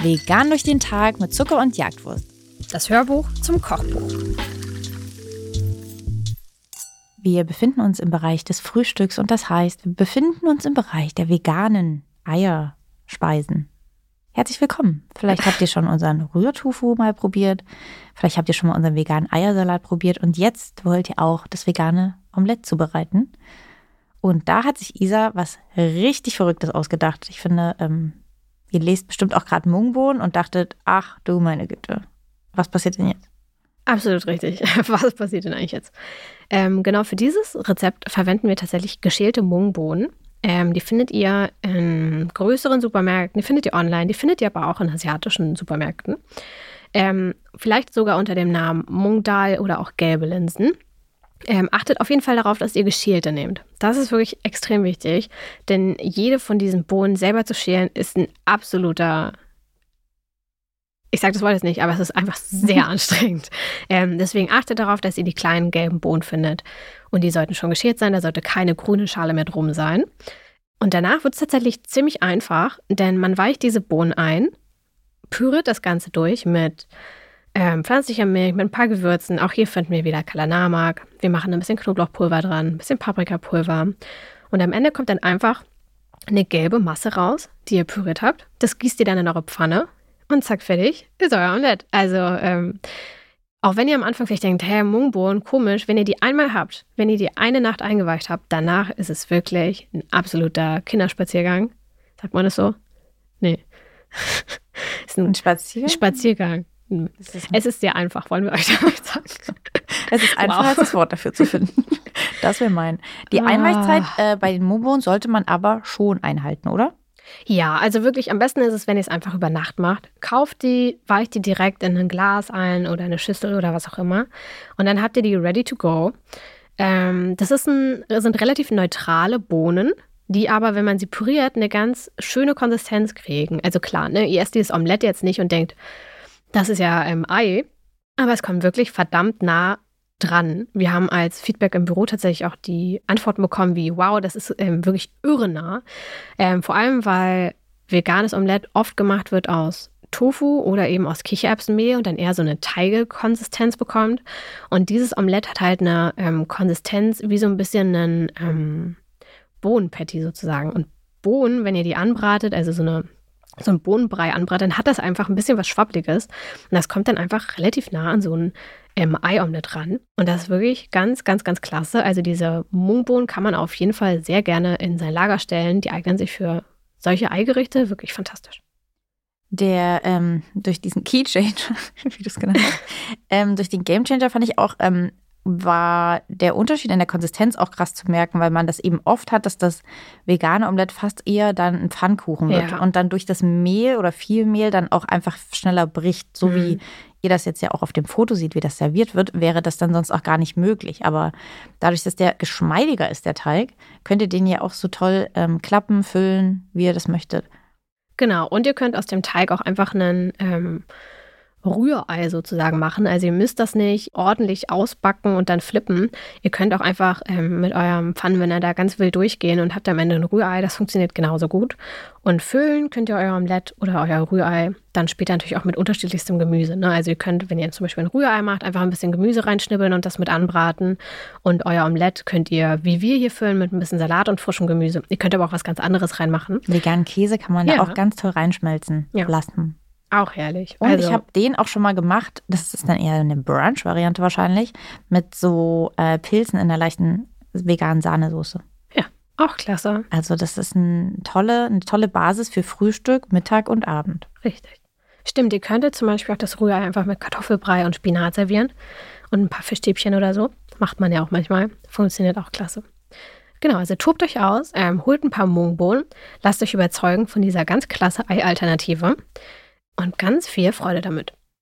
Vegan durch den Tag mit Zucker und Jagdwurst. Das Hörbuch zum Kochbuch. Wir befinden uns im Bereich des Frühstücks und das heißt, wir befinden uns im Bereich der veganen Eierspeisen. Herzlich willkommen. Vielleicht habt ihr schon unseren Rührtofu mal probiert. Vielleicht habt ihr schon mal unseren veganen Eiersalat probiert und jetzt wollt ihr auch das vegane Omelett zubereiten. Und da hat sich Isa was richtig Verrücktes ausgedacht. Ich finde, ähm, ihr lest bestimmt auch gerade Mungbohnen und dachtet, ach du meine Güte, was passiert denn jetzt? Absolut richtig. Was passiert denn eigentlich jetzt? Ähm, genau für dieses Rezept verwenden wir tatsächlich geschälte Mungbohnen. Ähm, die findet ihr in größeren Supermärkten, die findet ihr online, die findet ihr aber auch in asiatischen Supermärkten. Ähm, vielleicht sogar unter dem Namen Mungdal oder auch gelbe Linsen. Ähm, achtet auf jeden Fall darauf, dass ihr geschälte nehmt. Das ist wirklich extrem wichtig, denn jede von diesen Bohnen selber zu schälen ist ein absoluter ich sage das Wort jetzt nicht, aber es ist einfach sehr anstrengend. Ähm, deswegen achtet darauf, dass ihr die kleinen gelben Bohnen findet. Und die sollten schon geschält sein, da sollte keine grüne Schale mehr drum sein. Und danach wird es tatsächlich ziemlich einfach, denn man weicht diese Bohnen ein, püriert das Ganze durch mit ähm, pflanzlicher Milch, mit ein paar Gewürzen. Auch hier finden wir wieder Kalanamak. Wir machen ein bisschen Knoblauchpulver dran, ein bisschen Paprikapulver. Und am Ende kommt dann einfach eine gelbe Masse raus, die ihr püriert habt. Das gießt ihr dann in eure Pfanne und zack, fertig, ist euer Omelett. Also, ähm, auch wenn ihr am Anfang vielleicht denkt, hey, Mungbohnen, komisch, wenn ihr die einmal habt, wenn ihr die eine Nacht eingeweicht habt, danach ist es wirklich ein absoluter Kinderspaziergang. Sagt man das so? Nee. ist ein, ein Spaziergang? Spaziergang. Ist es ist sehr einfach, wollen wir euch damit sagen. Es ist einfach, wow. das Wort dafür zu finden. Das wäre mein. Die ah. Einweichzeit äh, bei den Mungbohnen sollte man aber schon einhalten, oder? Ja, also wirklich am besten ist es, wenn ihr es einfach über Nacht macht. Kauft die, weicht die direkt in ein Glas ein oder eine Schüssel oder was auch immer. Und dann habt ihr die ready to go. Ähm, das ein, sind relativ neutrale Bohnen, die aber, wenn man sie püriert, eine ganz schöne Konsistenz kriegen. Also klar, ne, ihr esst dieses Omelette jetzt nicht und denkt, das ist ja ähm, Ei. Aber es kommt wirklich verdammt nah dran. Wir haben als Feedback im Büro tatsächlich auch die Antworten bekommen wie, wow, das ist ähm, wirklich irre nah. Ähm, vor allem, weil veganes Omelett oft gemacht wird aus Tofu oder eben aus Kichererbsenmehl und dann eher so eine Teige-Konsistenz bekommt. Und dieses Omelett hat halt eine ähm, Konsistenz wie so ein bisschen ein ähm, Bohnenpatty sozusagen. Und Bohnen, wenn ihr die anbratet, also so eine so ein Bohnenbrei anbratet, dann hat das einfach ein bisschen was Schwappliges. Und das kommt dann einfach relativ nah an so ein ähm, Ei-Omelett ran. Und das ist wirklich ganz, ganz, ganz klasse. Also diese Mungbohnen kann man auf jeden Fall sehr gerne in sein Lager stellen. Die eignen sich für solche Eigerichte wirklich fantastisch. Der ähm, durch diesen Key Changer, wie du es genannt hast, ähm, durch den Game Changer fand ich auch ähm, war der Unterschied in der Konsistenz auch krass zu merken, weil man das eben oft hat, dass das vegane Omelett fast eher dann ein Pfannkuchen wird ja. und dann durch das Mehl oder viel Mehl dann auch einfach schneller bricht, so mhm. wie ihr das jetzt ja auch auf dem Foto sieht, wie das serviert wird, wäre das dann sonst auch gar nicht möglich. Aber dadurch, dass der geschmeidiger ist, der Teig, könnt ihr den ja auch so toll ähm, klappen, füllen, wie ihr das möchtet. Genau, und ihr könnt aus dem Teig auch einfach einen ähm, Rührei sozusagen machen. Also ihr müsst das nicht ordentlich ausbacken und dann flippen. Ihr könnt auch einfach ähm, mit eurem Pfannenwender da ganz wild durchgehen und habt am Ende ein Rührei. Das funktioniert genauso gut. Und füllen könnt ihr euer Omelett oder euer Rührei dann später natürlich auch mit unterschiedlichstem Gemüse. Ne? Also ihr könnt, wenn ihr zum Beispiel ein Rührei macht, einfach ein bisschen Gemüse reinschnibbeln und das mit anbraten. Und euer Omelett könnt ihr, wie wir hier füllen, mit ein bisschen Salat und frischem Gemüse. Ihr könnt aber auch was ganz anderes reinmachen. Veganen Käse kann man ja. da auch ganz toll reinschmelzen ja. lassen. Auch herrlich. Und also. ich habe den auch schon mal gemacht. Das ist dann eher eine Brunch-Variante wahrscheinlich. Mit so äh, Pilzen in der leichten veganen Sahnesoße. Ja, auch klasse. Also, das ist ein tolle, eine tolle Basis für Frühstück, Mittag und Abend. Richtig. Stimmt, ihr könntet zum Beispiel auch das Rührei einfach mit Kartoffelbrei und Spinat servieren. Und ein paar Fischstäbchen oder so. Macht man ja auch manchmal. Funktioniert auch klasse. Genau, also tobt euch aus, ähm, holt ein paar Mungbohnen, lasst euch überzeugen von dieser ganz klasse Ei-Alternative und ganz viel Freude damit.